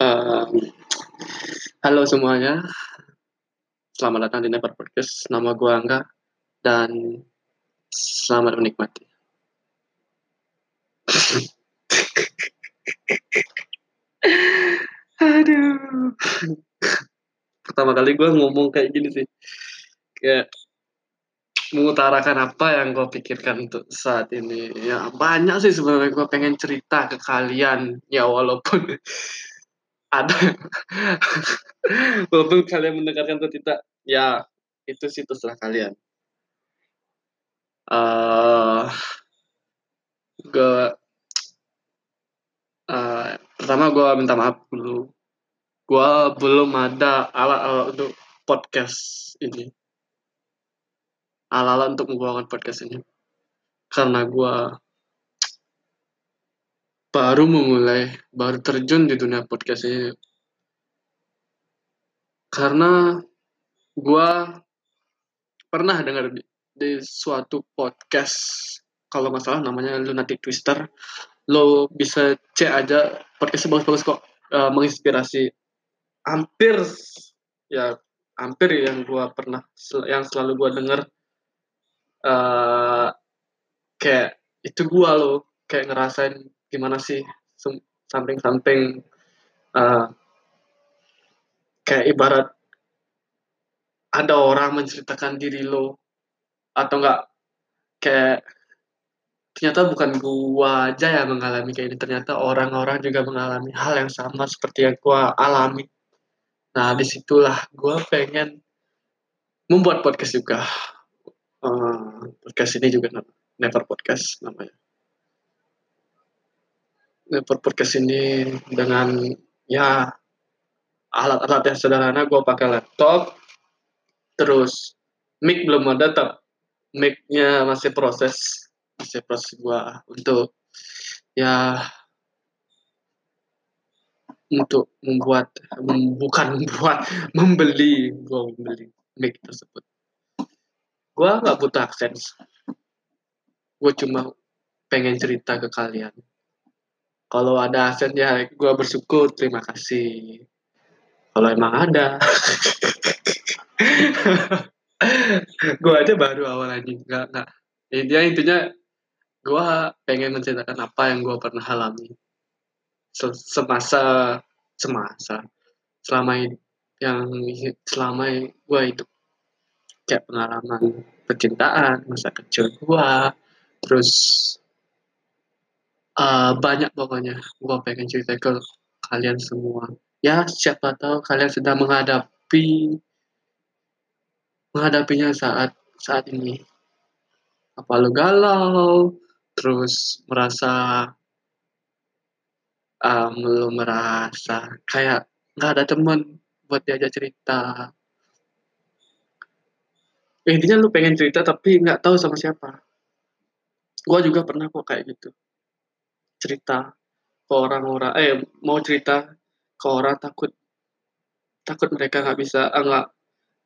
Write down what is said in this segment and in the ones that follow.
Um, halo semuanya, selamat datang di Never Podcast. Nama gue Angga dan selamat menikmati. Aduh, pertama kali gue ngomong kayak gini sih, kayak mengutarakan apa yang gue pikirkan untuk saat ini. Ya banyak sih sebenarnya gue pengen cerita ke kalian, ya walaupun ada. Walaupun kalian mendengarkan atau tidak. Ya itu sih terserah kalian. Uh, gue uh, pertama gue minta maaf dulu. Gue belum ada alat-alat untuk podcast ini. Alat-alat untuk membawakan podcast ini. Karena gue baru memulai, baru terjun di dunia podcast ini. Karena gue pernah dengar di, di suatu podcast, kalau nggak salah namanya Lunatic Twister, lo bisa cek aja podcastnya bagus-bagus kok, uh, menginspirasi. Hampir ya hampir yang gue pernah yang selalu gue denger uh, kayak itu gue lo kayak ngerasain gimana sih samping-samping uh, kayak ibarat ada orang menceritakan diri lo atau enggak kayak ternyata bukan gua aja yang mengalami kayak ini ternyata orang-orang juga mengalami hal yang sama seperti yang gua alami. Nah di situlah gua pengen membuat podcast juga. Uh, podcast ini juga never podcast namanya podcast ini dengan ya alat-alat yang sederhana gue pakai laptop. Terus mic belum ada tapi mic-nya masih proses masih proses gue untuk ya untuk membuat bukan membuat membeli gue membeli mic tersebut. Gue nggak butuh akses. Gue cuma pengen cerita ke kalian kalau ada aset ya gue bersyukur terima kasih. Kalau emang ada. Gue aja baru awal aja nggak nggak. Intinya intinya gue pengen menceritakan apa yang gue pernah alami. Semasa semasa. Selama yang selama gue itu kayak pengalaman percintaan masa kecil gue terus uh, banyak pokoknya. Gue pengen cerita ke kalian semua. Ya siapa tahu kalian sedang menghadapi menghadapinya saat saat ini. Apa lo galau terus merasa um, lo merasa kayak nggak ada temen buat diajak cerita. Intinya lu pengen cerita tapi nggak tahu sama siapa. Gue juga pernah kok kayak gitu cerita ke orang-orang eh mau cerita ke orang takut takut mereka nggak bisa ah, nggak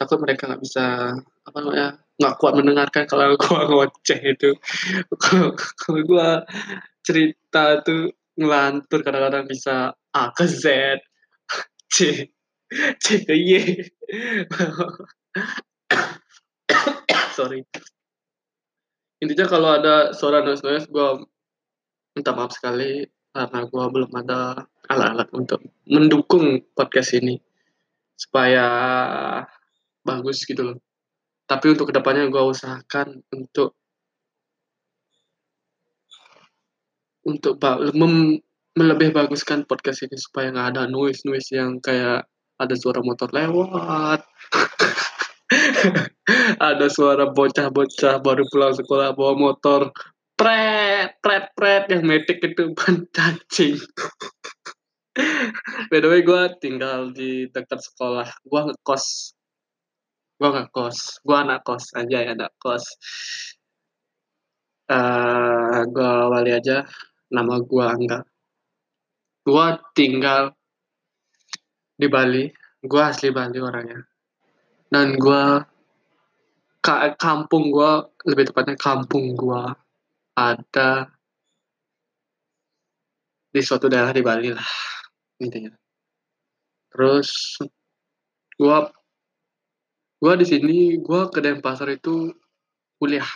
takut mereka nggak bisa apa namanya nggak kuat mendengarkan kalau gua ngoceh itu. Kalau gua cerita tuh ngelantur kadang-kadang bisa A ke Z C C ke Y. Sorry. Intinya kalau ada suara noise noise gue minta maaf sekali karena gue belum ada alat-alat untuk mendukung podcast ini supaya bagus gitu loh. Tapi untuk ke depannya gue usahakan untuk untuk mem, melebih baguskan podcast ini supaya nggak ada noise noise yang kayak ada suara motor lewat ada suara bocah-bocah baru pulang sekolah bawa motor pret pret pret yang metik itu ban cacing. By the way gue tinggal di dekat sekolah. Gue ngekos. Gue ngekos. Gue anak kos. Aja ya anak kos. Uh, eh, gue awali aja. Nama gue Angga. Gue tinggal di Bali. Gue asli Bali orangnya. Dan gue kampung gue lebih tepatnya kampung gue ada di suatu daerah di Bali lah intinya. Terus gua gua di sini gua ke Denpasar itu kuliah.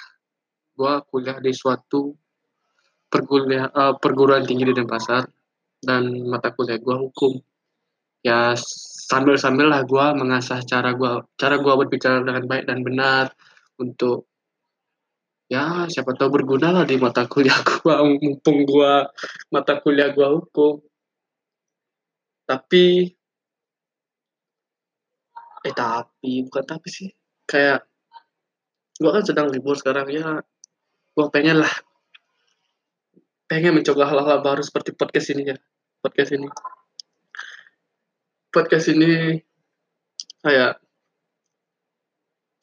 Gua kuliah di suatu perkuliah uh, perguruan tinggi di Denpasar dan mata kuliah gua hukum. Ya sambil sambil lah gua mengasah cara gua cara gua berbicara dengan baik dan benar untuk ya siapa tahu berguna lah di mata kuliah gua mumpung gua mata kuliah gua hukum. Tapi eh tapi bukan tapi sih. Kayak gua kan sedang libur sekarang ya. Gua pengen lah pengen mencoba hal-hal baru seperti podcast ini ya. Podcast ini. Podcast ini kayak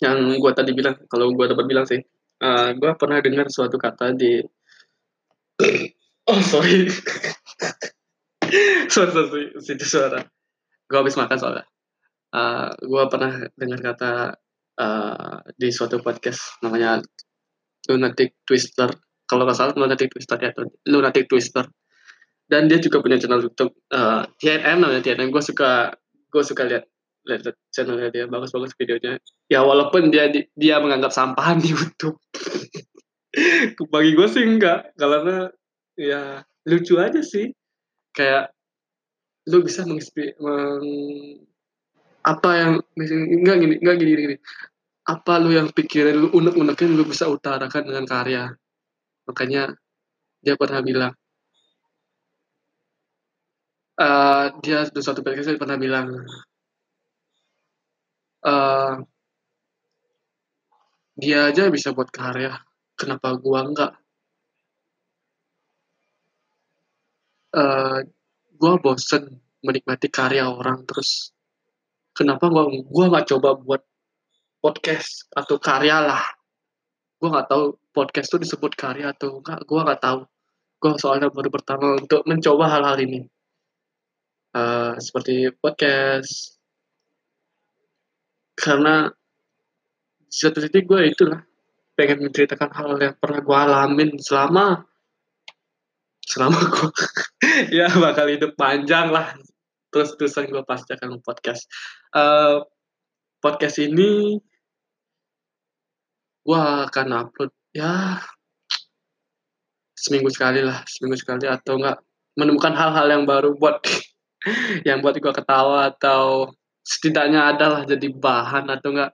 yang gue tadi bilang kalau gue dapat bilang sih uh, eh, gue pernah dengar suatu kata di oh sorry. Sorry sorry itu suara. Gue habis makan soalnya. Uh, eh, gue pernah dengar kata uh, di suatu podcast namanya lunatic twister. Kalau nggak salah lunatic twister ya lunatic twister. Dan dia juga punya channel YouTube uh, TNM namanya TNM gue suka gue suka lihat lihat channelnya dia bagus-bagus videonya. Ya walaupun dia dia menganggap sampahan di YouTube. Bagi gue sih enggak karena ya lucu aja sih. Kayak lu bisa menginspirasi meng, apa yang enggak gini enggak gini, gini. Apa lu yang pikirin lu unek-unekin lu bisa utarakan dengan karya. Makanya dia pernah bilang uh, dia di suatu podcast pernah bilang uh, dia aja bisa buat karya. Kenapa gua enggak? Uh, gua bosen menikmati karya orang terus. Kenapa gua gua nggak coba buat podcast atau karya lah? Gua nggak tahu podcast itu disebut karya atau enggak. Gua nggak tahu. Gua soalnya baru pertama untuk mencoba hal-hal ini. Uh, seperti podcast karena di satu titik gue itulah pengen menceritakan hal yang pernah gue alamin selama selama gue ya bakal hidup panjang lah. Terus terusan gue pasti akan podcast. Uh, podcast ini gue akan upload ya seminggu sekali lah seminggu sekali atau enggak menemukan hal-hal yang baru buat yang buat gue ketawa atau setidaknya adalah jadi bahan atau enggak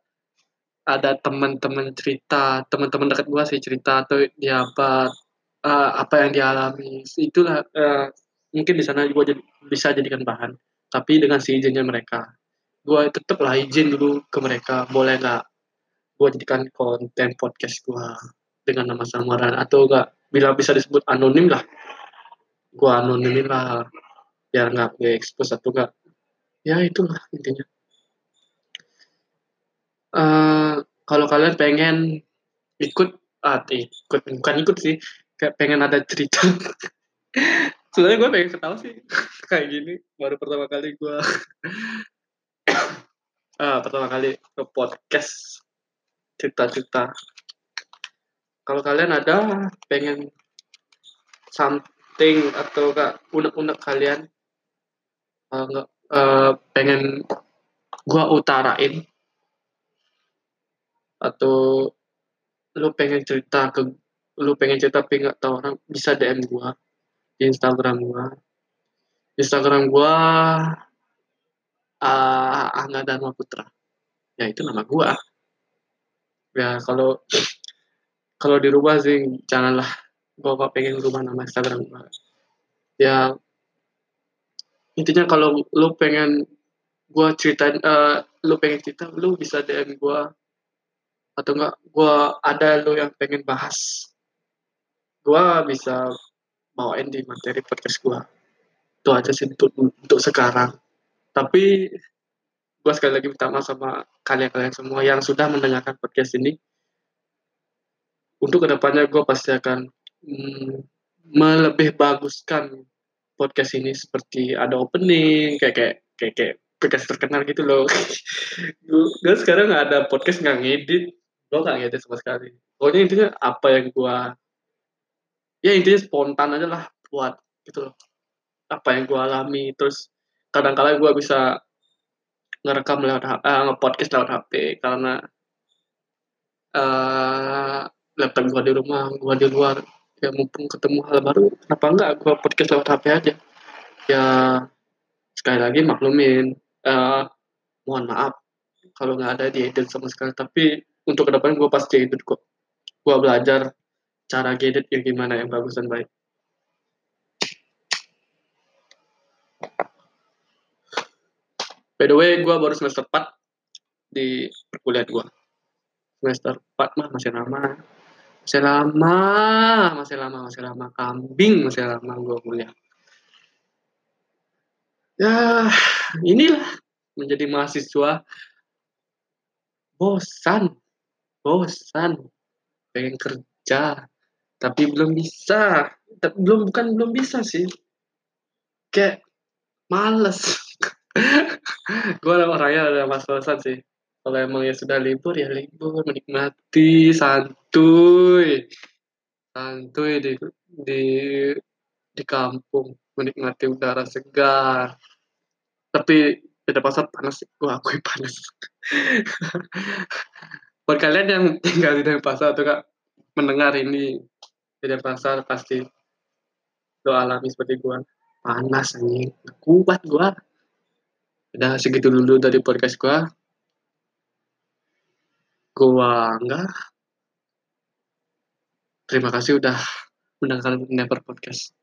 ada teman-teman cerita teman-teman dekat gua sih cerita atau dia apa uh, apa yang dialami itulah uh, mungkin di sana gua jadi, bisa jadikan bahan. Tapi dengan si izinnya mereka. Gua tetaplah izin dulu ke mereka boleh nggak gua jadikan konten podcast gua dengan nama samaran atau enggak bila bisa disebut anonim lah. Gua anonimin lah biar nggak gue expose atau enggak ya itulah intinya. Uh, kalau kalian pengen ikut ah ikut bukan ikut sih kayak pengen ada cerita. Sebenarnya gue pengen ketawa sih kayak gini. Baru pertama kali gue ah pertama kali ke podcast cerita-cerita. Kalau kalian ada pengen something atau gak unek-unek kalian uh, nggak uh, pengen gua utarain. Atau lu pengen cerita ke lu pengen cerita tapi nggak tahu orang bisa DM gua di Instagram gua. Instagram gua uh, Angga Dharma Putra. Ya itu nama gua. Ya kalau kalau dirubah sih janganlah. Gua pengen rubah nama Instagram gua. Ya intinya kalau lu pengen gue ceritain uh, lu pengen cerita lu bisa DM gue atau enggak gue ada lu yang pengen bahas. Gue bisa bawain di materi podcast gue itu aja sih untuk, untuk sekarang. Tapi gue sekali lagi minta maaf sama kalian-kalian semua yang sudah mendengarkan podcast ini. Untuk ke depannya gue pasti akan mm, melebih baguskan podcast ini seperti ada opening kayak kayak kayak, kayak podcast terkenal gitu loh. gue sekarang nggak ada podcast nggak ngedit, gue nggak ngedit sama sekali. Pokoknya intinya apa yang gue ya intinya spontan aja lah buat gitu loh. Apa yang gue alami terus kadang-kala gue bisa ngerekam lewat uh, nge-podcast lewat HP karena uh, laptop gua di rumah, gua di luar. Ya mumpung ketemu hal baru, kenapa enggak gua podcast lewat HP aja. Ya sekali lagi maklumin, uh, mohon maaf kalau nggak ada di edit sama sekali. Tapi untuk ke depan gua pasti edit kok. Gua belajar cara edit yang gimana yang bagus dan baik. By the way, gue baru semester 4 di perkuliahan gue. Semester 4 mah masih lama. Masih lama, masih lama, masih lama. Kambing masih lama gue kuliah. Ya, inilah menjadi mahasiswa bosan, bosan, pengen kerja, tapi belum bisa, tapi belum bukan belum bisa sih, kayak males. Gue orangnya ada mas-masan sih kalau emang ya sudah libur ya libur menikmati santuy. Santuy di di di kampung menikmati udara segar. Tapi beda pasar panas gue akui panas. Buat kalian yang tinggal di Denpasar atau kak mendengar ini di Denpasar pasti lo alami seperti gue panas anjing. Kuat gue udah segitu dulu dari podcast gua gua enggak terima kasih udah mendengarkan Never Podcast